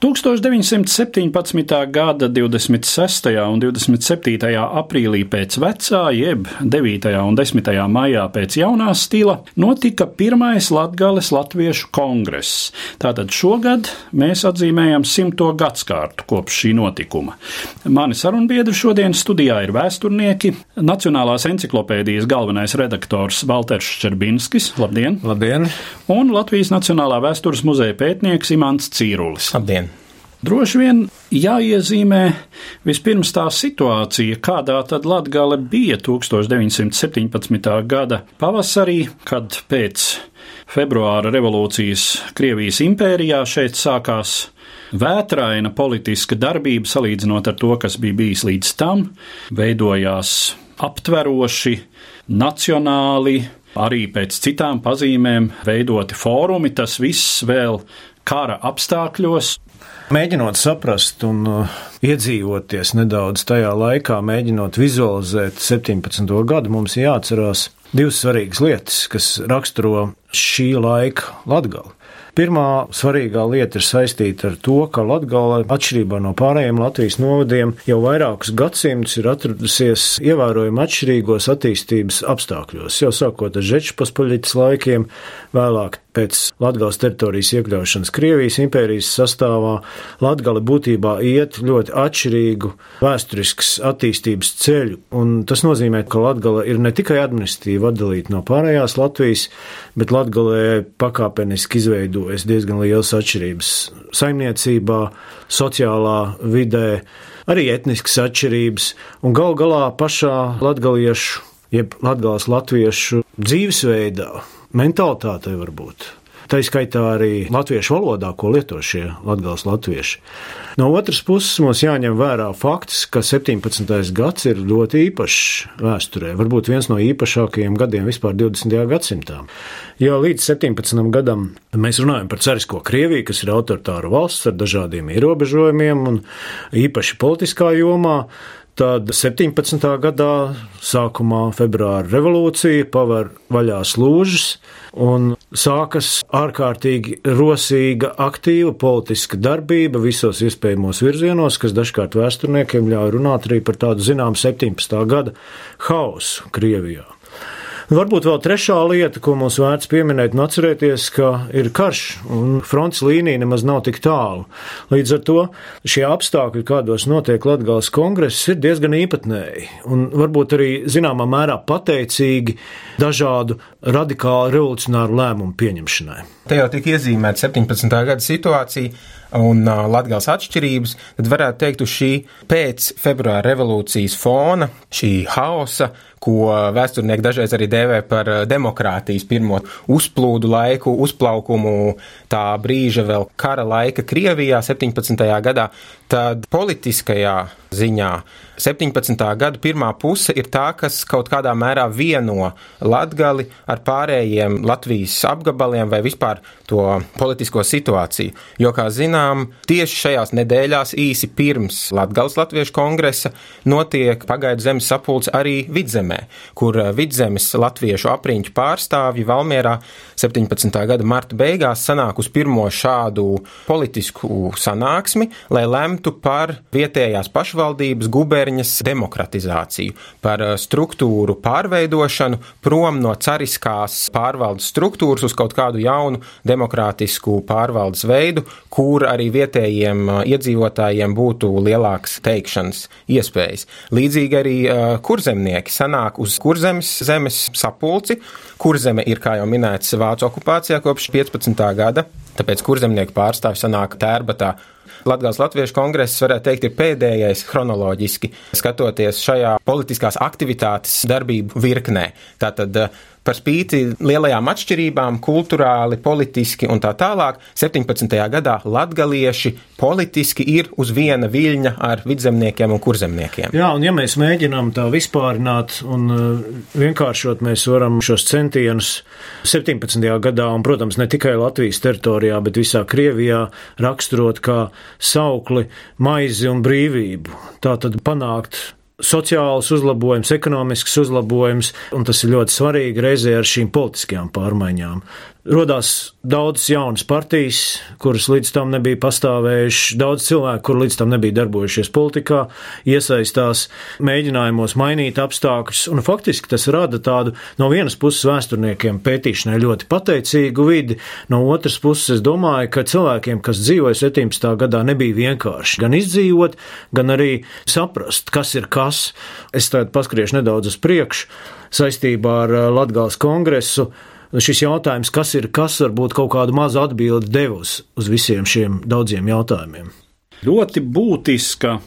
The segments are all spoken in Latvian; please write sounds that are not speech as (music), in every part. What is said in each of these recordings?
1917. gada 26. un 27. aprīlī pēc vecā, jeb 9. un 10. maijā pēc jaunā stila notika pirmais Latgales Latviešu kongress. Tātad šogad mēs atzīmējam simto gadskārtu kopš šī notikuma. Mani sarunbiedri šodien studijā ir vēsturnieki, Nacionālās encyklopēdijas galvenais redaktors Valters Ščerbinskis, labdien! Labdien! Un Latvijas Nacionālā vēstures muzeja pētnieks Imants Cīrulis. Labdien! Droši vien jāiezīmē vispirms tā situācija, kādā tad Latgale bija 1917. gada pavasarī, kad pēc februāra revolūcijas Krievijas impērijā šeit sākās vētraina politiska darbība salīdzinot ar to, kas bija bijis līdz tam, veidojās aptveroši, nacionāli, arī pēc citām pazīmēm veidoti fórumi, tas viss vēl kara apstākļos, Mēģinot saprast un uh, iedzīvoties nedaudz tajā laikā, mēģinot vizualizēt 17. gadu, mums jāatcerās divas svarīgas lietas, kas raksturo šī laika latgali. Pirmā svarīgā lieta ir saistīta ar to, ka Latvija, atšķirībā no pārējiem Latvijas novadiem, jau vairākus gadsimtus ir atradusies ievērojami atšķirīgos attīstības apstākļos. Jau sākot ar Žečpaspaļitas laikiem, vēlāk pēc Latvijas teritorijas iekļaušanas Krievijas impērijas sastāvā, Latvija būtībā iet ļoti atšķirīgu vēsturisks attīstības ceļu, un tas nozīmē, ka Latvija ir ne tikai administratīvi atdalīta no pārējās Latvijas, bet Latvijai pakāpeniski izveidojas diezgan liels atšķirības saimniecībā, sociālā vidē, arī etniskas atšķirības, un gal galā pašā latgaliešu, jeb latgales latviešu dzīvesveidā, mentalitātei varbūt. Tā izskaitā arī latviešu valodā, ko lieto šie latgales latvieši. No otras puses mums jāņem vērā fakts, ka 17. gads ir ļoti īpašs vēsturē, varbūt viens no īpašākajiem gadiem vispār 20. gadsimtā. Jo līdz 17. gadam mēs runājam par carisko Krieviju, kas ir autoritāra valsts ar dažādiem ierobežojumiem un īpaši politiskā jomā. Tad 17. gadā sākumā februāra revolūcija paver vaļā slūžas un sākas ārkārtīgi rosīga, aktīva politiska darbība visos iespējamos virzienos, kas dažkārt vēsturniekiem ļauj runāt arī par tādu zinām 17. gada hausu Krievijā. Varbūt vēl trešā lieta, ko mums vērts pieminēt un atcerēties, ka ir karš un fronts līnija nemaz nav tik tālu. Līdz ar to šie apstākļi, kādos notiek Latgales kongress, ir diezgan īpatnēji un varbūt arī zināmā mērā pateicīgi dažādu radikālu revolucionāru lēmumu pieņemšanai. Te jau tika iezīmēta 17. gada situācija un uh, Latvijas atšķirības, tad varētu teikt, uz šī pēc februāra revolūcijas fona, šī hausa, ko vēsturnieki dažreiz arī dēvē par demokrātijas pirmo uzplūdu laiku, uzplaukumu, tā brīža vēl kara laika Krievijā 17. gadā, tad politiskajā ziņā 17. gada pirmā puse ir tā, kas kaut kādā mērā vieno Latgali ar pārējiem Latvijas apgabaliem vai vispār to politisko situāciju. Jo, kā zinām, tieši šajās nedēļās īsi pirms Latgales Latviešu kongresa notiek pagaidu zemes sapulce arī Vidzemē, kur Vidzemes latviešu apriņķu pārstāvji Valmierā 17. gada marta beigās sanāk uz pirmo šādu politisku sanāksmi, lai lemtu par vietējās pašvaldības guberņas demokratizāciju, par struktūru pārveidošanu prom no cariskās pārvaldes struktūras uz kaut kādu jaunu demokrātisku pārvaldes veidu, kur arī vietējiem iedzīvotājiem būtu lielāks teikšanas iespējas. Līdzīgi arī kurzemnieki sanāk uz kurzemes zemes sapulci. Kurzeme ir, kā jau minēts, Vācu okupācijā kopš 15. gada. tāpēc kurzemnieku pārstāvji sanāk tērbatā. Latvijas Latviešu kongress, varētu teikt, ir pēdējais chronoloģiski skatoties šajā politiskās aktivitātes darbību virknē. Tātad par spīti lielajām atšķirībām, kultūrāli, politiski un tā tālāk, 17. gadā latgalieši politiski ir uz viena viļņa ar vidzemniekiem un kurzemniekiem. Jā, un ja mēs mēģinām tā vispārināt un uh, vienkāršot, mēs varam šos centienus 17. gadā, un, protams, ne tikai Latvijas teritorijā, bet visā Krievijā raksturot kā saukli maizi un brīvību. Tā tad panākt sociāls uzlabojums, ekonomisks uzlabojums, un tas ir ļoti svarīgi reizē ar šīm politiskajām pārmaiņām. Rodās daudz jaunas partijas, kuras līdz tam nebija pastāvējušas, daudz cilvēku, kur līdz tam nebija darbojušies politikā, iesaistās mēģinājumos mainīt apstākļus, un faktiski tas rada tādu no vienas puses vēsturniekiem pētīšanai ļoti pateicīgu vidi, no otras puses es domāju, ka cilvēkiem, kas dzīvoja 17. gadā, nebija vienkārši gan izdzīvot, gan arī saprast, kas ir kas. Es tagad paskriešu nedaudz uz priekšu saistībā ar Latgales kongresu šis jautājums, kas ir kas, varbūt kaut kādu mazu atbildi devusi uz visiem šiem daudziem jautājumiem. Ļoti būtiska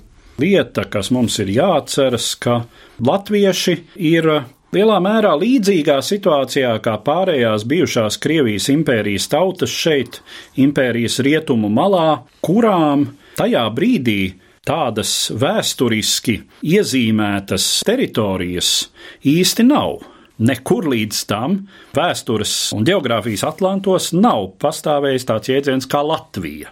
lieta, kas mums ir jāatceras, ka latvieši ir lielā mērā līdzīgā situācijā kā pārējās bijušās Krievijas impērijas tautas šeit, impērijas rietumu malā, kurām tajā brīdī tādas vēsturiski iezīmētas teritorijas īsti nav. Nekur līdz tam vēstures un geogrāfijas atlantos nav pastāvējis tāds jēdziens kā Latvija.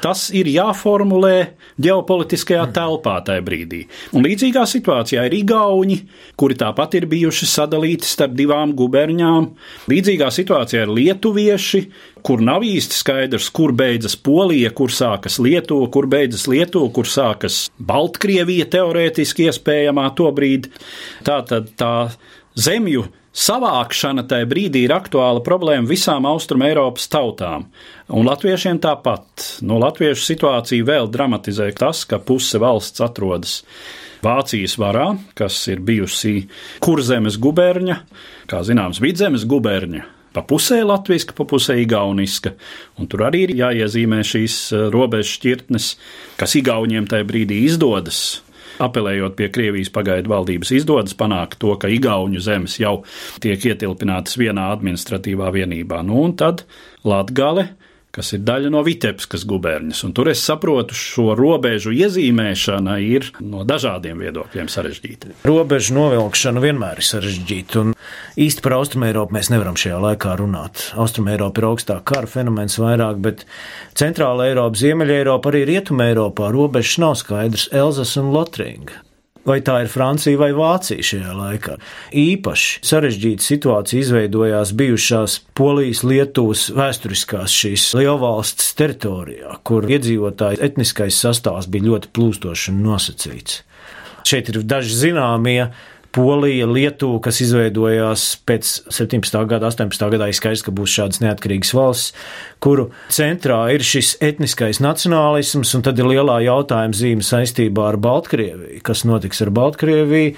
Tas ir jāformulē ģeopolitiskajā mm. telpā tajā brīdī. Un līdzīgā situācijā ir Igauni, kuri tāpat ir bijuši sadalīti starp divām guberņām. Līdzīgā situācijā ir lietuvieši, kur nav īsti skaidrs, kur beidzas Polija, kur sākas Lietuva, kur beidzas Lietuva, kur sākas Baltkrievija teorētiski iespējamā to brīdi. Tā tad tā zemju savākšana tajā brīdī ir aktuāla problēma visām Austrum Eiropas tautām. Un latviešiem tāpat. No latviešu situāciju vēl dramatizē tas, ka puse valsts atrodas Vācijas varā, kas ir bijusi kurzemes guberņa, kā zināms, vidzemes guberņa. Pa pusē latviešu, pa pusē igauniska. Un tur arī ir jāiezīmē šīs eh, robežu šķirtnes, kas igauniem tajā brīdī izdodas apelējot pie Krievijas pagaidu valdības, izdodas panākt to, ka Igaunu zemes jau tiek ietilpinātas vienā administratīvā vienībā. Nu, un tad Latgale kas ir daļa no Vitebskas guberņas. Un tur es saprotu, šo robežu iezīmēšana ir no dažādiem viedokļiem sarežģīta. Robežu novilkšana vienmēr ir sarežģīta, un īsti par Austrumēropu mēs nevaram šajā laikā runāt. Austrumēropa ir augstāk kara fenomens vairāk, bet Centrāla Eiropa, Ziemeļa Eiropa, arī Rietuma Eiropā robežas nav skaidrs Elzas un Lotringa vai tā ir Francija vai Vācija šajā laikā. Īpaši sarežģīta situācija izveidojās bijušās Polijas, Lietuvas vēsturiskās šīs lielvalsts teritorijā, kur iedzīvotāju etniskais sastāvs bija ļoti plūstošs un nosacīts. Šeit ir daži zināmie Polija, Lietuva, kas izveidojās pēc 17. gada, 18. gadā, ir skaidrs, ka būs šādas neatkarīgas valsts, kuru centrā ir šis etniskais nacionālisms, un tad ir lielā jautājuma zīme saistībā ar Baltkrieviju, kas notiks ar Baltkrieviju,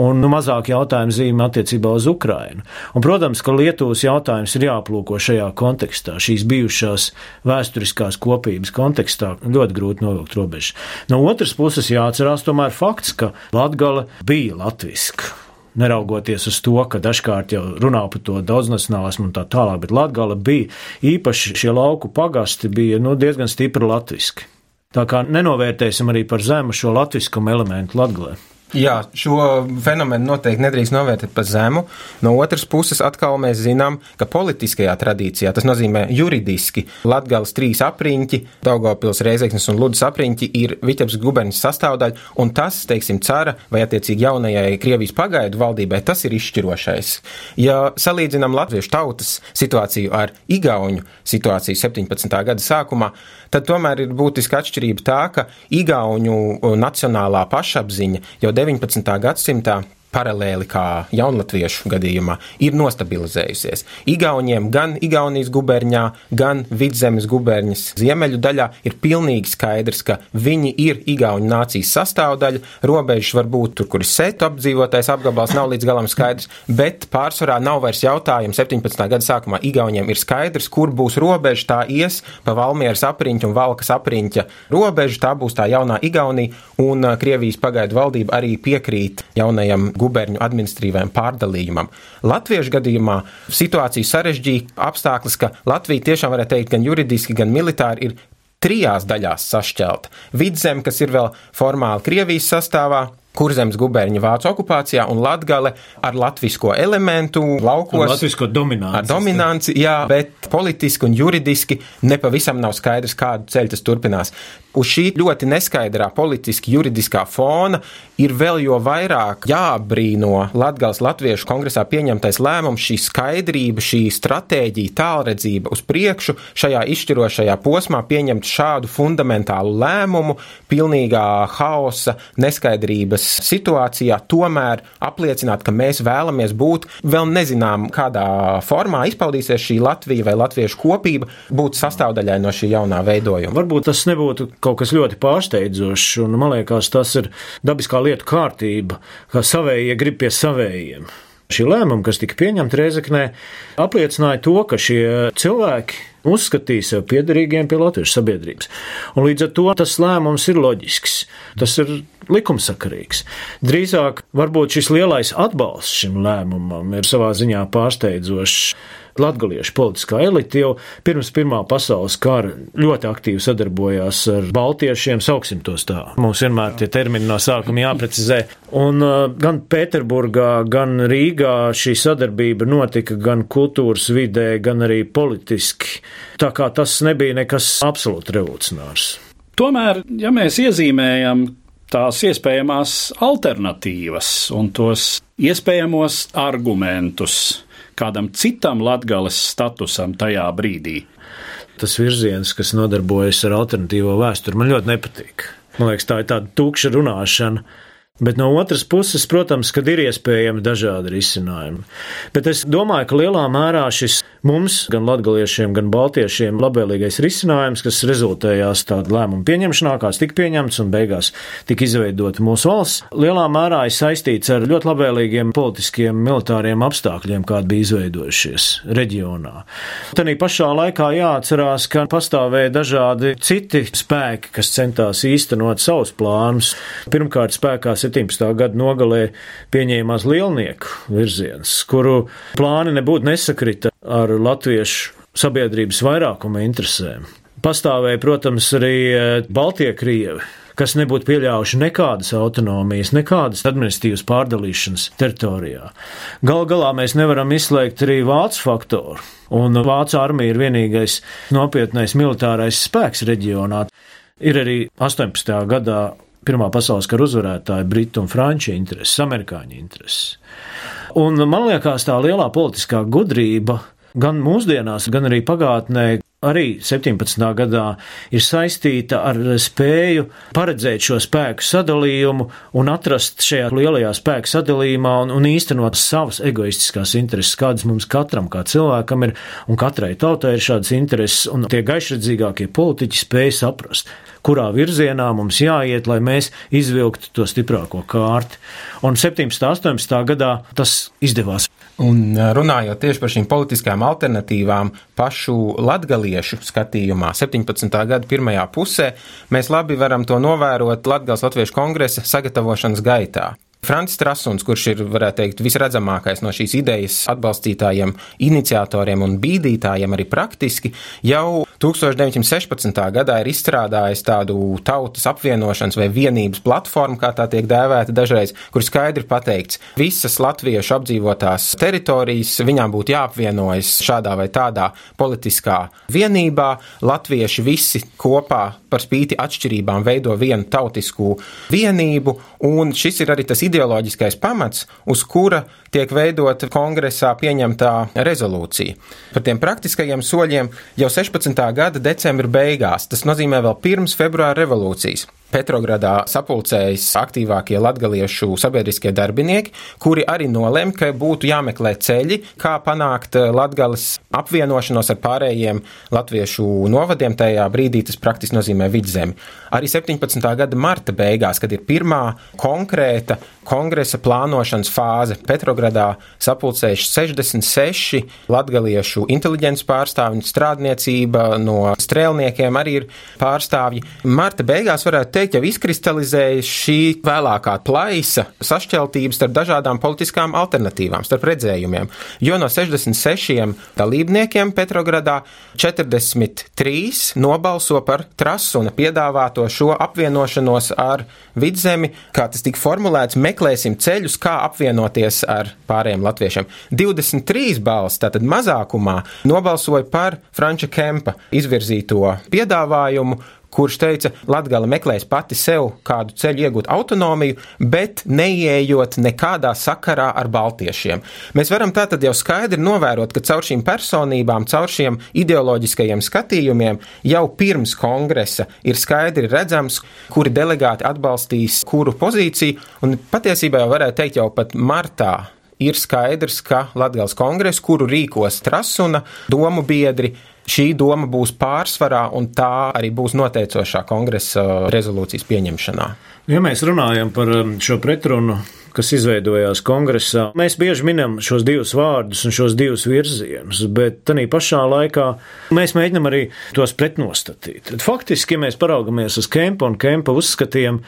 un nu, mazāk jautājumu zīme attiecībā uz Ukrainu. Un, protams, ka Lietuvas jautājums ir jāplūko šajā kontekstā, šīs bijušās vēsturiskās kopības kontekstā, ļoti grūti novilkt robežas. No otras puses jāatcerās tomēr fakts, ka Latgala bija latviska. Neraugoties uz to, ka dažkārt jau runā par to daudznacionālismu un tā tālāk, bet Latgala bija īpaši šie lauku pagasti bija nu, diezgan stipri latviski. Tā kā nenovērtēsim arī par zemu šo latviskumu elementu Latgalē. Jā, šo fenomenu noteikti nedrīkst novērtēt par zemu. No otras puses, atkal mēs zinām, ka politiskajā tradīcijā, tas nozīmē juridiski, Latgales trīs apriņķi, Daugavpils, Reizeknes un Ludas apriņķi ir Vitebs guberņas sastāvdaļa, un tas, teiksim, cara vai attiecīgi jaunajai Krievijas pagaidu valdībai, tas ir izšķirošais. Ja salīdzinām latviešu tautas situāciju ar Igauņu situāciju 17. gada sākumā, tad tomēr ir būtiska atšķirība tā, ka Igauņu nacionālā pašapziņa jau 19. gadsimtā paralēli kā jaunatviešu gadījumā, ir nostabilizējusies. Igauniem gan Igaunijas guberņā, gan Vidzemes guberņas ziemeļu daļā ir pilnīgi skaidrs, ka viņi ir Igauņu nācijas sastāvdaļa. Robežas var būt tur, kur ir setu apdzīvotais apgabals, nav līdz galam skaidrs, bet pārsvarā nav vairs jautājumu. 17. gada sākumā Igauniem ir skaidrs, kur būs robeža, tā ies pa Valmieras apriņķu un Valkas apriņķa robežu, tā būs tā jaunā Igaunija, un Krievijas pagaidu valdība arī piekrīt jaunajam guberņu administrīvajam pārdalījumam. Latviešu gadījumā situācija sarežģīja apstākļus, ka Latvija tiešām varētu teikt gan juridiski, gan militāri ir trijās daļās sašķelta. Vidzem, kas ir vēl formāli Krievijas sastāvā, Kurzemes gubernija Vācu okupācijā un Latgale ar latvisko elementu laukos. Ar latvisko dominanci. Ar dominanci, jā, bet politiski un juridiski nepavisam nav skaidrs, kādu ceļu tas turpinās. Uz šī ļoti neskaidrā politiski juridiskā fona ir vēl jo vairāk jābrīno Latgales Latviešu kongresā pieņemtais lēmums, šī skaidrība, šī stratēģija, tālredzība uz priekšu šajā izšķirošajā posmā pieņemt šādu fundamentālu lēmumu, pilnīgā haosa, neskaidrības situācijā, tomēr apliecināt, ka mēs vēlamies būt, vēl nezinām, kādā formā izpaudīsies šī Latvija vai latviešu kopība, būt sastāvdaļai no šī jaunā veidojuma. Varbūt tas nebūtu kaut kas ļoti pārsteidzošs, un man liekas, tas ir dabiskā lietu kārtība, kā savējie grib pie savējiem. Šī lēmuma, kas tika pieņemta Reizeknē, apliecināja to, ka šie cilvēki uzskatīja sevi piederīgiem pie latviešu sabiedrības. Un līdz ar to tas lēmums ir loģisks, tas ir likumsakarīgs. Drīzāk varbūt šis lielais atbalsts šim lēmumam ir savā ziņā pārsteidzošs latgaliešu politiskā elite jau pirms Pirmā pasaules kara ļoti aktīvi sadarbojās ar baltiešiem, sauksim tos tā. Mums vienmēr tie termini no sākuma jāprecizē. Un uh, gan Pēterburgā, gan Rīgā šī sadarbība notika gan kultūras vidē, gan arī politiski. Tā kā tas nebija nekas absolūti revolucionārs. Tomēr, ja mēs iezīmējam tās iespējamās alternatīvas un tos iespējamos argumentus, kādam citam latgales statusam tajā brīdī. Tas virziens, kas nodarbojas ar alternatīvo vēsturi, man ļoti nepatīk. Man liekas, tā ir tāda tukša runāšana. Bet no otras puses, protams, ir iespējami dažādi risinājumi. Bet es domāju, ka lielā mērā šis mums, gan latgaliešiem, gan baltiešiem, labvēlīgais risinājums, kas rezultējās tādu lēmumu pieņemšanā, kāds tika pieņemts un beigās tika izveidota mūsu valsts, lielā mērā ir saistīts ar ļoti labvēlīgiem politiskiem, militāriem apstākļiem, kādi bija izveidojušies reģionā. Tanī pašā laikā jāatcerās, ka pastāvēja dažādi citi spēki, kas centās īstenot savus plānus. Pirmkārt, spēkā 17. gada nogalē pieņēmās lielnieku virziens, kuru plāni nebūtu nesakrita ar latviešu sabiedrības vairākuma interesēm. Pastāvēja, protams, arī e, Baltie Krievi, kas nebūtu pieļāvuši nekādas autonomijas, nekādas administratīvas pārdalīšanas teritorijā. Gal galā mēs nevaram izslēgt arī vācu faktoru, un vācu armija ir vienīgais nopietnais militārais spēks reģionā. Ir arī 18. gadā Pirmā pasaules kara uzvarētāja, Britu un Franču intereses, amerikāņu intereses. Un man liekas, tā lielā politiskā gudrība gan mūsdienās, gan arī pagātnē, arī 17. gadā ir saistīta ar spēju paredzēt šo spēku sadalījumu un atrast šajā lielajā spēku sadalījumā un, un īstenot savas egoistiskās intereses, kādas mums katram kā cilvēkam ir, un katrai tautai ir šādas intereses, un tie gaišredzīgākie politiķi spēja saprast kurā virzienā mums jāiet, lai mēs izvilktu to stiprāko kārti. Un 17. un 18. gadā tas izdevās. Un runājot tieši par šīm politiskajām alternatīvām, pašu latgaliešu skatījumā, 17. gada pirmajā pusē, mēs labi varam to novērot Latgales Latviešu kongresa sagatavošanas gaitā. Francis Trasuns, kurš ir, varētu teikt, visredzamākais no šīs idejas atbalstītājiem, iniciatoriem un bīdītājiem arī praktiski, jau 1916. gadā ir izstrādājis tādu tautas apvienošanas vai vienības platformu, kā tā tiek dēvēta dažreiz, kur skaidri pateikts, visas latviešu apdzīvotās teritorijas viņām būtu jāapvienojas šādā vai tādā politiskā vienībā. Latvieši visi kopā par spīti atšķirībām veido vienu tautisku vienību, un šis ir arī tas ideja ideoloģiskais pamats, uz kura tiek veidota kongresā pieņemtā rezolūcija. Par tiem praktiskajiem soļiem jau 16. gada decembra beigās, tas nozīmē vēl pirms februāra revolūcijas. Petrogradā sapulcējas aktīvākie latgaliešu sabiedriskie darbinieki, kuri arī nolēma, ka būtu jāmeklē ceļi, kā panākt latgales apvienošanos ar pārējiem latviešu novadiem. Tajā brīdī tas praktiski nozīmē vidzemi. Arī 17. gada marta beigās, kad ir pirmā konkrēta kongresa plānošanas fāze, Petrogradā sapulcējuši 66 latgaliešu inteliģents pārstāvji, strādniecība no strēlniekiem arī ir pārstāvji. Marta beigās varētu teikt, jau izkristalizējas šī vēlākā plaisa sašķeltības starp dažādām politiskām alternatīvām, starp redzējumiem. Jo no 66 dalībniekiem Petrogradā 43 nobalso par Trasuna piedāvāto šo apvienošanos ar vidzemi, kā tas tika formulēts, meklēsim ceļus, kā apvienoties ar pārējiem latviešiem. 23 balss, tātad mazākumā, nobalsoja par Franča Kempa izvirzīto piedāvājumu, kurš teica, Latgala meklēs pati sev kādu ceļu iegūt autonomiju, bet neieejot nekādā sakarā ar baltiešiem. Mēs varam tātad jau skaidri novērot, ka caur šīm personībām, caur šiem ideoloģiskajiem skatījumiem jau pirms kongresa ir skaidri redzams, kuri delegāti atbalstīs kuru pozīciju, un patiesībā jau varētu teikt jau pat martā ir skaidrs, ka Latvijas kongress, kuru rīkos Trasuna domu biedri, šī doma būs pārsvarā un tā arī būs noteicošā kongresa rezolūcijas pieņemšanā. Ja mēs runājam par um, šo pretrunu, kas izveidojās kongresā, mēs bieži minam šos divus vārdus un šos divus virzienus, bet tādā pašā laikā mēs mēģinam arī tos pretnostatīt. Faktiski, ja mēs paraugamies uz Kempa un Kempa uzskatiem,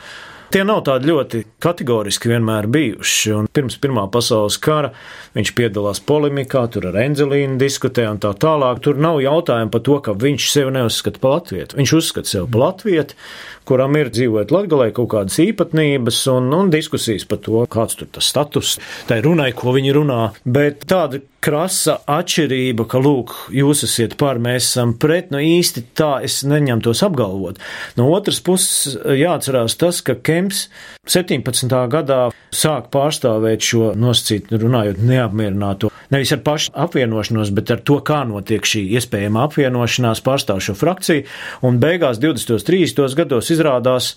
Tie nav tādi ļoti kategoriski vienmēr bijuši. Un pirms Pirmā pasaules kara viņš piedalās polemikā, tur ar Enzelīnu diskutē un tā tālāk. Tur nav jautājumu par to, ka viņš sevi neuzskata par latvietu. Viņš uzskata sevi par latvietu, kuram ir dzīvojot Latvijā kaut kādas īpatnības un, un diskusijas par to, kāds tur tas status, tai runai, ko viņi runā. Bet tāda krasa atšķirība, ka, lūk, jūs esat par, mēs esam pret, nu īsti tā es neņemtos apgalvot. No otras puses, jāatcerās tas, ka Kemps 17. gadā sāk pārstāvēt šo nosacīt, runājot neapmierināto, nevis ar pašu apvienošanos, bet ar to, kā notiek šī iespējama apvienošanās pārstāv šo frakciju, un beigās 20. 30. gados izrādās,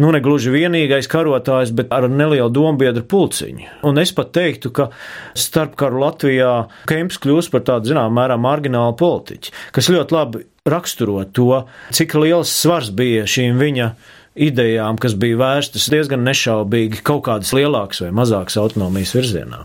nu, ne gluži vienīgais karotājs, bet ar nelielu dombiedru pulciņu. Un es pat teiktu, ka starpkaru Latvijā Kemps kļūst par tādu, zinām, mērā marginālu politiķu, kas ļoti labi raksturo to, cik liels svars bija šīm viņa idejām, kas bija vērstas diezgan nešaubīgi kaut kādas lielākas vai mazākas autonomijas virzienā.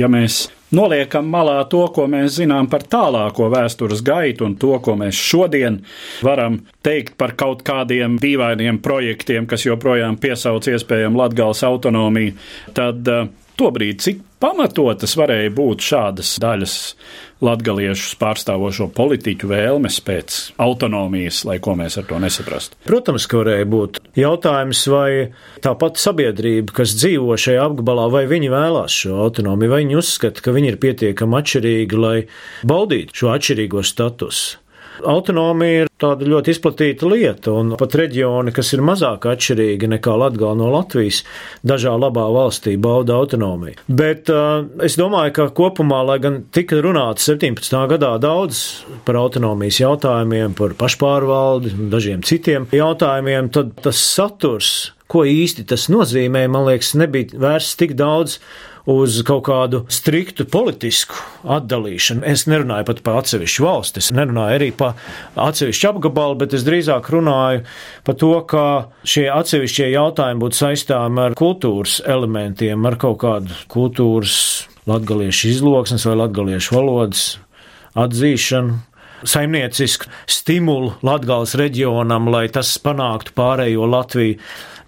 Ja mēs noliekam malā to, ko mēs zinām par tālāko vēstures gaitu un to, ko mēs šodien varam teikt par kaut kādiem dīvainiem projektiem, kas joprojām piesauc iespējami Latgales autonomiju, tad uh, tobrīd cik pamatotas varēja būt šādas daļas latgaliešus pārstāvošo politiķu vēlmes pēc autonomijas, lai ko mēs ar to nesaprastu? Protams, ka varēja būt jautājums, vai tā pati sabiedrība, kas dzīvo šajā apgabalā, vai viņi vēlās šo autonomiju, vai viņi uzskata, ka viņi ir pietiekami atšķirīgi, lai baudītu šo atšķirīgo statusu. Autonomija ir tāda ļoti izplatīta lieta, un pat reģioni, kas ir mazāk atšķirīgi nekā Latgala no Latvijas, dažā labā valstī bauda autonomiju. Bet uh, es domāju, ka kopumā, lai gan tika runāts 17. gadā daudz par autonomijas jautājumiem, par pašpārvaldi un dažiem citiem jautājumiem, tad tas saturs, ko īsti tas nozīmē, man liekas, nebija vērsts tik daudz uz kaut kādu striktu politisku atdalīšanu. Es nerunāju pat par atsevišķu valsti, es nerunāju arī par atsevišķu apgabalu, bet es drīzāk runāju par to, ka šie atsevišķie jautājumi būtu saistāmi ar kultūras elementiem, ar kaut kādu kultūras latgaliešu izloksnes vai latgaliešu valodas atzīšanu saimniecisku stimulu Latgales reģionam, lai tas panāktu pārējo Latviju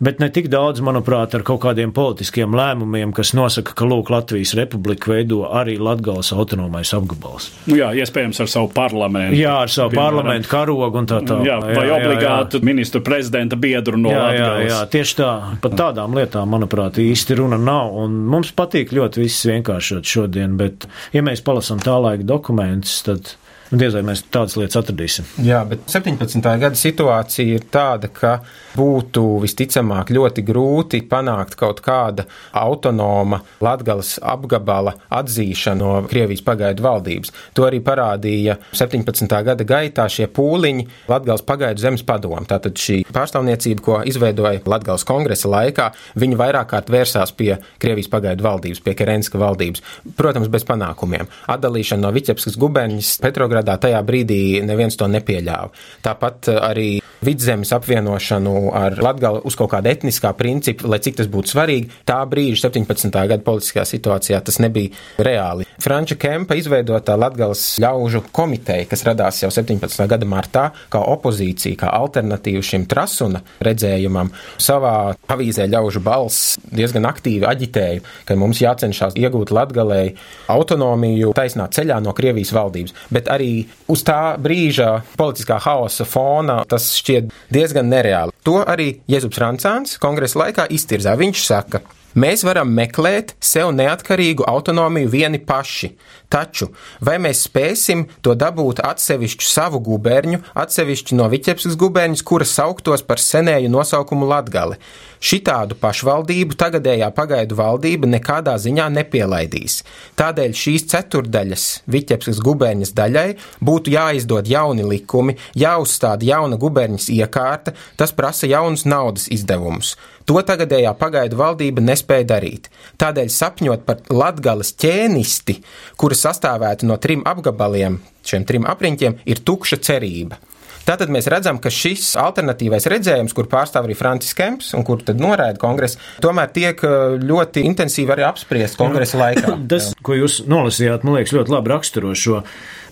bet ne tik daudz, manuprāt, ar kaut kādiem politiskiem lēmumiem, kas nosaka, ka Lūk, Latvijas republika veido arī Latgales autonomais apgabals. Nu jā, iespējams ar savu parlamentu. Jā, ar savu piemēram. parlamentu karogu un tā tālāk. Jā, vai jā, obligātu jā, ministru prezidenta biedru no jā, Latgales. Jā, jā, tieši tā. Par tādām lietām, manuprāt, īsti runa nav. Un mums patīk ļoti viss vienkāršot šodien, bet, ja mēs palasam tā laika dokumentus, tad Un diez vai mēs tādas lietas atradīsim. Jā, bet 17. gada situācija ir tāda, ka būtu visticamāk ļoti grūti panākt kaut kāda autonoma Latgales apgabala atzīšanu no Krievijas pagaidu valdības. To arī parādīja 17. gada gaitā šie pūliņi Latgales pagaidu zemes padomu. Tātad šī pārstāvniecība, ko izveidoja Latgales kongresa laikā, viņi vairāk kārt vērsās pie Krievijas pagaidu valdības, pie Kerenska valdības. Protams, bez panākumiem. Atdalīšana no Viķepskas guberņas Petrogradā tajā brīdī neviens to nepieļāva. Tāpat arī vidzemes apvienošanu ar Latgali uz kaut kāda etniskā principa, lai cik tas būtu svarīgi, tā brīža 17. gada politiskajā situācijā tas nebija reāli. Franča Kempa izveidotā Latgales ļaužu komiteja, kas radās jau 17. gada martā, kā opozīcija, kā alternatīva šim trasuna redzējumam, savā avīzē ļaužu balss diezgan aktīvi aģitēja, ka mums jācenšas iegūt Latgalei autonomiju taisnā ceļā no Krievijas valdības. Bet arī uz tā brīža politiskā haosa fona tas šķiet diezgan nereāli. To arī Jēzus Francāns kongresa laikā iztirzā. Viņš saka, Mēs varam meklēt sev neatkarīgu autonomiju vieni paši, taču vai mēs spēsim to dabūt atsevišķu savu guberņu, atsevišķi no Viķepskas guberņas, kuras sauktos par senēju nosaukumu Latgali? Šitādu pašvaldību tagadējā pagaidu valdība nekādā ziņā nepielaidīs. Tādēļ šīs ceturdaļas Viķepskas guberņas daļai būtu jāizdod jauni likumi, jāuzstāda jauna guberņas iekārta, tas prasa jaunus naudas izdevumus. To tagadējā pagaidu valdība nespēja darīt. Tādēļ sapņot par latgales ķēnisti, kura sastāvētu no trim apgabaliem, šiem trim apriņķiem, ir tukša cerība. Tātad mēs redzam, ka šis alternatīvais redzējums, kur pārstāv arī Francis Kemps un kur tad noraida kongresa, tomēr tiek uh, ļoti intensīvi arī apspriests kongresa laikā. (laughs) Tas, ko jūs nolasījāt, man liekas, ļoti labi raksturo šo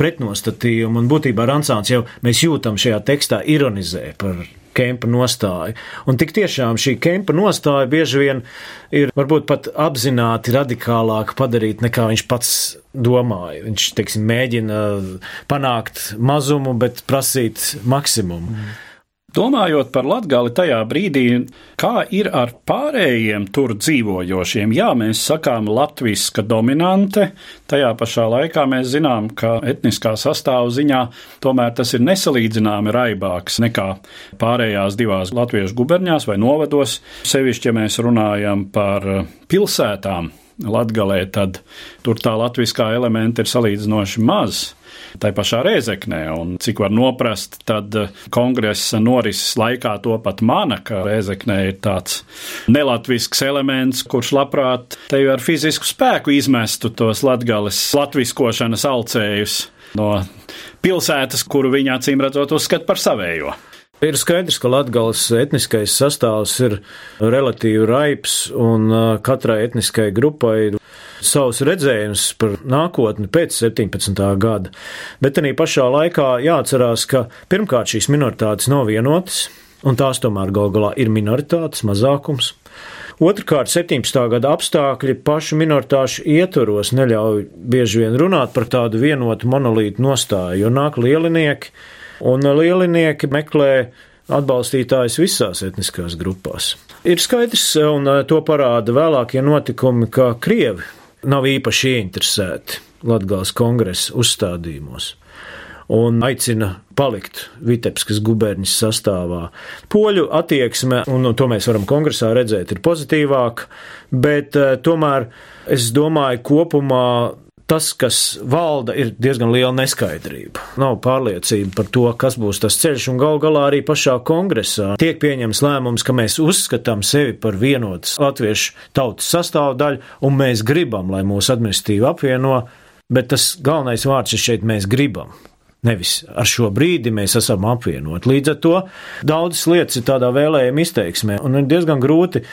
pretnostatījumu, un būtībā Rancāns jau mēs jūtam šajā tekstā ironizē par Kempa nostāju. Un tik tiešām šī Kempa nostāja bieži vien ir varbūt pat apzināti radikālāk padarīt nekā viņš pats domāja. Viņš, teiksim, mēģina panākt mazumu, bet prasīt maksimumu. Mm. Domājot par Latgali tajā brīdī, kā ir ar pārējiem tur dzīvojošiem, jā, mēs sakām latviska dominante, tajā pašā laikā mēs zinām, ka etniskā sastāvu ziņā tomēr tas ir nesalīdzināmi raibāks nekā pārējās divās latviešu guberņās vai novados, sevišķi, ja mēs runājam par pilsētām. Latgalē, tad tur tā latviskā elementa ir salīdzinoši maz tai pašā Rēzeknē. Un cik var noprast, tad eh, kongresa norises laikā to pat mana, ka Rēzeknē ir tāds nelatvisks elements, kurš labprāt te ar fizisku spēku izmestu tos latgales latviskošanas alcējus no pilsētas, kuru viņa acīm redzot uzskata par savējo. Ir skaidrs, ka Latvijas etniskais sastāvs ir relatīvi raips, un eh, katrai etniskai grupai ir savus redzējumus par nākotni pēc 17. gada. Bet arī pašā laikā jāatcerās, ka pirmkārt šīs minoritātes nav vienotas, un tās tomēr gal galā ir minoritātes, mazākums. Otrakārt, 17. gada apstākļi pašu minoritāšu ietvaros neļauj bieži vien runāt par tādu vienotu monolītu nostāju, jo nāk lielinieki, un lielinieki meklē atbalstītājs visās etniskās grupās. Ir skaidrs, un to parāda vēlākie notikumi, ka Krievi nav īpaši ieinteresēti Latvijas kongresa uzstādījumos un aicina palikt Vitebiskas guberņas sastāvā. Poļu attieksme, un to mēs varam kongresā redzēt, ir pozitīvāka, bet eh, tomēr es domāju, kopumā tas, kas valda, ir diezgan liela neskaidrība. Nav pārliecība par to, kas būs tas ceļš, un gal galā arī pašā kongresā tiek pieņems lēmums, ka mēs uzskatām sevi par vienotas latviešu tautas sastāvdaļu, un mēs gribam, lai mūsu administratīvi apvieno, bet tas galvenais vārds ir šeit mēs gribam. Nevis ar šo brīdi mēs esam apvienoti. Līdz ar to daudzas lietas ir tādā vēlējuma izteiksmē, un ir diezgan grūti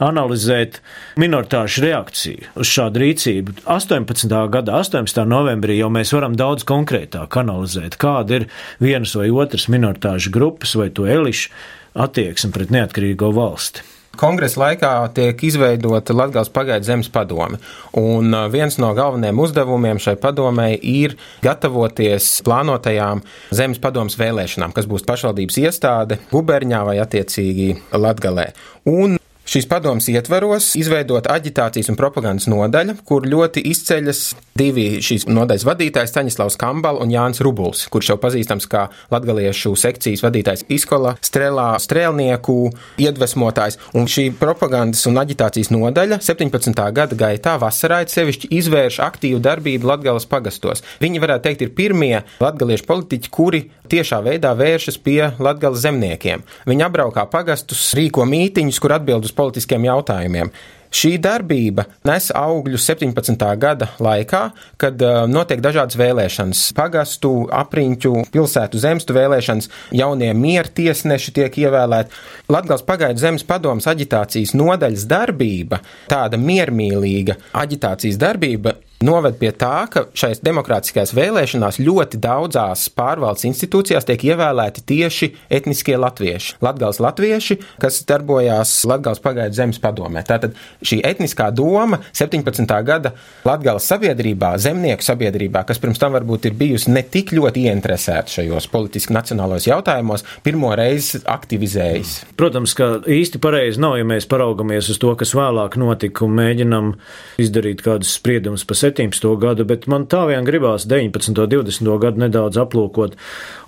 analizēt minoritāšu reakciju uz šādu rīcību. 18. gada 18. novembrī jau mēs varam daudz konkrētāk analizēt, kāda ir vienas vai otras minoritāšu grupas vai to elišu attieksme pret neatkarīgo valsti kongresa laikā tiek izveidota Latvijas pagaidu zemes padome. Un uh, viens no galvenajiem uzdevumiem šai padomei ir gatavoties plānotajām zemes padomas vēlēšanām, kas būs pašvaldības iestāde guberņā vai attiecīgi Latgalē. Un Šīs padomas ietveros izveidot aģitācijas un propagandas nodaļa, kur ļoti izceļas divi šīs nodaļas vadītāji, Staņislavs Kambala un Jānis Rubuls, kurš jau pazīstams kā latgaliešu sekcijas vadītājs Iskola, Strelā, strēlnieku iedvesmotājs. Un šī propagandas un aģitācijas nodaļa 17. gada gaitā vasarā sevišķi izvērš aktīvu darbību Latgales pagastos. Viņi varētu teikt, ir pirmie latgaliešu politiķi, kuri tiešā veidā vēršas pie latgales zemniekiem. Viņi apbraukā pagastus, rīko mītiņus, kur atbild uz politiskiem jautājumiem. Šī darbība nes augļus 17. gada laikā, kad uh, notiek dažādas vēlēšanas, pagastu, apriņķu, pilsētu zemstu vēlēšanas, jaunie mieru tiesneši tiek ievēlēti. Latgals pagaidu zemes padomas aģitācijas nodaļas darbība, tāda miermīlīga aģitācijas darbība, noved pie tā, ka šais demokrātiskajās vēlēšanās ļoti daudzās pārvaldes institūcijās tiek ievēlēti tieši etniskie latvieši. Latgals latvieši, kas darbojās Latgals pagaidu zemes padomē. Tātad šī etniskā doma 17. gada Latgals sabiedrībā, zemnieku sabiedrībā, kas pirms tam varbūt ir bijusi ne tik ļoti ieinteresēta šajos politiski nacionālos jautājumos, pirmo reizi aktivizējas. Protams, ka īsti pareizi nav, ja mēs paraugamies uz to, kas vēlāk notika un mēģinam izdarīt kādus spriedumus pa 17. gadu, bet man tā vien gribās 19. un 20. gadu nedaudz aplūkot.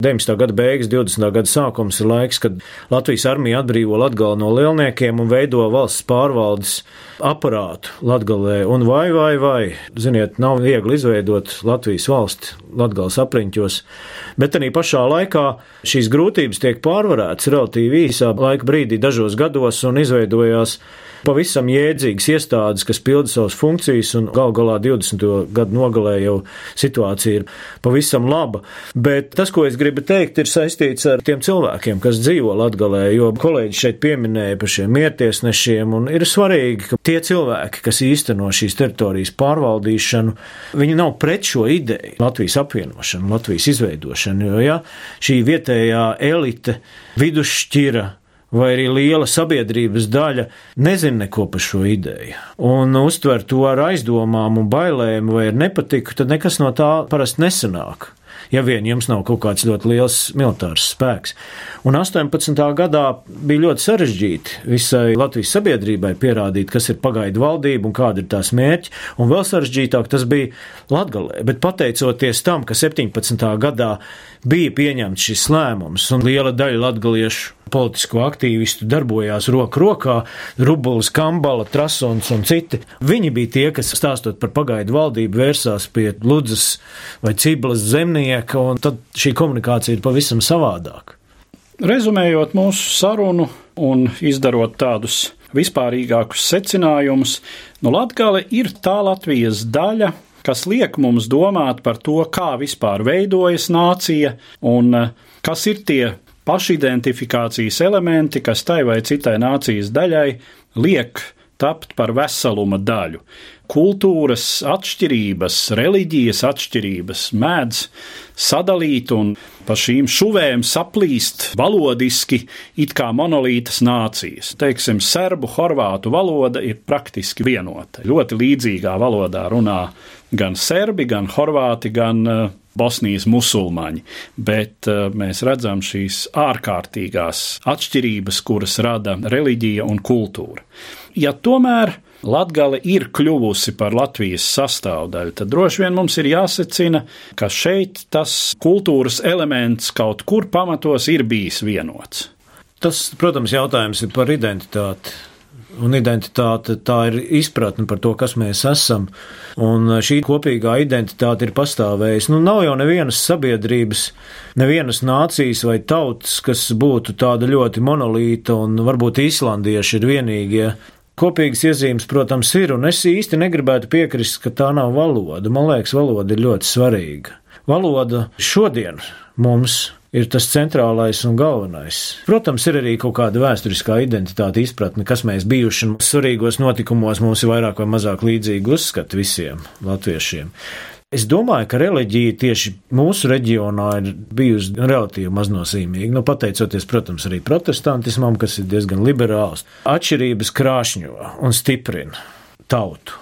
19. gada beigas, 20. gada sākums ir laiks, kad Latvijas armija atbrīvo Latgali no lielniekiem un veido valsts pārvaldes aparātu Latgalē. Un vai, vai, vai, ziniet, nav viegli izveidot Latvijas valsti Latgales apriņķos, bet arī pašā laikā šīs grūtības tiek pārvarētas relatīvi īsā laika brīdī, dažos gados, un izveidojās pavisam jēdzīgas iestādes, kas pilda savas funkcijas, un gal galā 20. gadu nogalē jau situācija ir pavisam laba. Bet tas, ko es gribu teikt, ir saistīts ar tiem cilvēkiem, kas dzīvo Latgalē, jo kolēģi šeit pieminēja par šiem miertiesnešiem, un ir svarīgi, ka tie cilvēki, kas īsteno šīs teritorijas pārvaldīšanu, viņi nav pret šo ideju Latvijas apvienošanu, Latvijas izveidošanu, jo ja, šī vietējā elite, vidusšķira, vai arī liela sabiedrības daļa nezina neko par šo ideju. Un uztver to ar aizdomām un bailēm vai ar nepatiku, tad nekas no tā parasti nesanāk ja vien jums nav kaut kāds ļoti liels militārs spēks. Un 18. gadā bija ļoti sarežģīti visai Latvijas sabiedrībai pierādīt, kas ir pagaidu valdība un kāda ir tās mērķi, un vēl sarežģītāk tas bija Latgalē. Bet pateicoties tam, ka 17. gadā bija pieņemts šis lēmums, un liela daļa latgaliešu politisko aktīvistu darbojās roku rokā, Rubulis, Kambala, Trasons un citi. Viņi bija tie, kas stāstot par pagaidu valdību vērsās pie Ludzas vai Ciblas zemnieka, un tad šī komunikācija ir pavisam savādāka. Rezumējot mūsu sarunu un izdarot tādus vispārīgākus secinājumus, nu Latgale ir tā Latvijas daļa, kas liek mums domāt par to, kā vispār veidojas nācija un eh, kas ir tie pašidentifikācijas elementi, kas tai vai citai nācijas daļai liek tapt par veseluma daļu. Kultūras atšķirības, reliģijas atšķirības mēdz sadalīt un pa šīm šuvēm saplīst valodiski it kā monolītas nācijas. Teiksim, serbu, horvātu valoda ir praktiski vienota. Ļoti līdzīgā valodā runā gan serbi, gan horvāti, gan uh, Bosnijas musulmaņi, bet uh, mēs redzam šīs ārkārtīgās atšķirības, kuras rada reliģija un kultūra. Ja tomēr Latgale ir kļuvusi par Latvijas sastāvdaļu, tad droši vien mums ir jāsacina, ka šeit tas kultūras elements kaut kur pamatos ir bijis vienots. Tas, protams, jautājums ir par identitāti. Un identitāte tā ir izpratne par to, kas mēs esam. Un šī kopīgā identitāte ir pastāvējusi. Nu, nav jau nevienas sabiedrības, nevienas nācijas vai tautas, kas būtu tāda ļoti monolīta, un varbūt īslandieši ir vienīgie. Kopīgas iezīmes, protams, ir, un es īsti negribētu piekrist, ka tā nav valoda. Man liekas, valoda ir ļoti svarīga. Valoda šodien mums ir tas centrālais un galvenais. Protams, ir arī kaut kāda vēsturiskā identitāte, izpratne, kas mēs bijuši un svarīgos notikumos mums ir vairāk vai mazāk līdzīgi uzskati visiem latviešiem. Es domāju, ka reliģija tieši mūsu reģionā ir bijusi relatīvi maznozīmīga. Nu, pateicoties, protams, arī protestantismam, kas ir diezgan liberāls. Atšķirības krāšņo un stiprina tautu.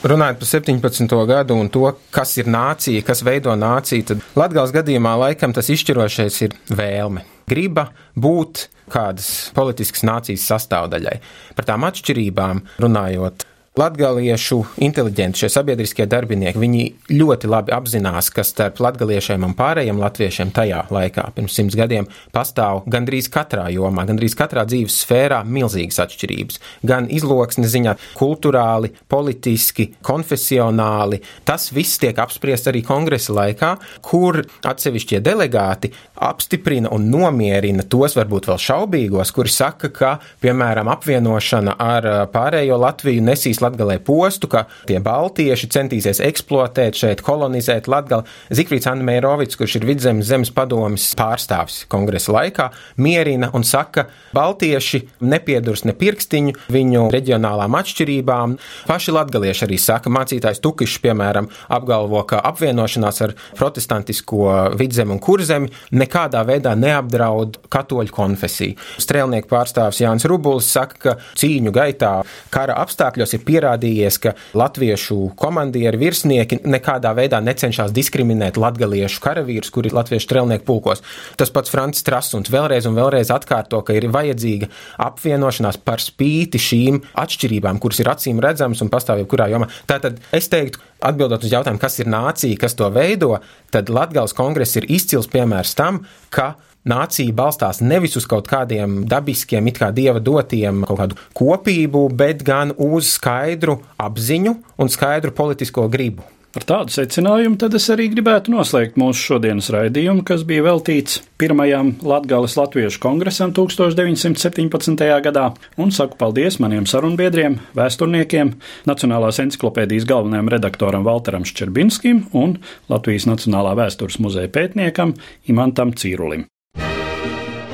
Runājot par 17. gadu un to, kas ir nācija, kas veido nāciju, tad Latvijas gadījumā laikam tas izšķirošais ir vēlme. griba būt kādas politiskas nācijas sastāvdaļai. Par tām atšķirībām runājot, Latgaliešu inteliģenti, šie sabiedriskie darbinieki, viņi ļoti labi apzinās, ka starp latgaliešiem un pārējiem latviešiem tajā laikā, pirms simts gadiem, pastāv gandrīz katrā jomā, gandrīz katrā dzīves sfērā milzīgas atšķirības. Gan izloksne ziņā, kultūrāli, politiski, konfesionāli. Tas viss tiek apspriests arī kongresa laikā, kur atsevišķie delegāti apstiprina un nomierina tos varbūt vēl šaubīgos, kuri saka, ka, piemēram, apvienošana ar pārējo Latviju nesīs Latgalē postu, ka tie baltieši centīsies eksploatēt šeit, kolonizēt Latgali. Zikfrīds Anmērovics, kurš ir vidzemes zemes padomis pārstāvis kongresa laikā, mierina un saka, baltieši nepiedurs ne pirkstiņu viņu reģionālām atšķirībām. Paši latgalieši arī saka, mācītājs Tukišs, piemēram, apgalvo, ka apvienošanās ar protestantisko vidzemi un kurzemi nekādā veidā neapdraud katoļu konfesiju. Strēlnieku pārstāvs Jānis Rubulis saka, ka cīņu gaitā kara apstākļos ir pierādījies, ka latviešu komandieri virsnieki nekādā veidā necenšas diskriminēt latgaliešu karavīrus, kuri ir latviešu strēlnieku pulkos. Tas pats Francis Trasuns vēlreiz un vēlreiz atkārto, ka ir vajadzīga apvienošanās par spīti šīm atšķirībām, kuras ir acīm redzamas un pastāv jebkurā jomā. Tātad es teiktu, atbildot uz jautājumu, kas ir nācija, kas to veido, tad Latgales kongress ir izcils piemērs tam, ka nācija balstās nevis uz kaut kādiem dabiskiem, it kā dieva dotiem kaut kādu kopību, bet gan uz skaidru apziņu un skaidru politisko gribu. Ar tādu secinājumu tad es arī gribētu noslēgt mūsu šodienas raidījumu, kas bija veltīts pirmajam Latgales Latviešu kongresam 1917. gadā, un saku paldies maniem sarunbiedriem, vēsturniekiem, Nacionālās encyklopēdijas galvenajam redaktoram Valteram Ščerbinskim un Latvijas Nacionālā vēstures muzeja pētniekam Imantam Cīrulim.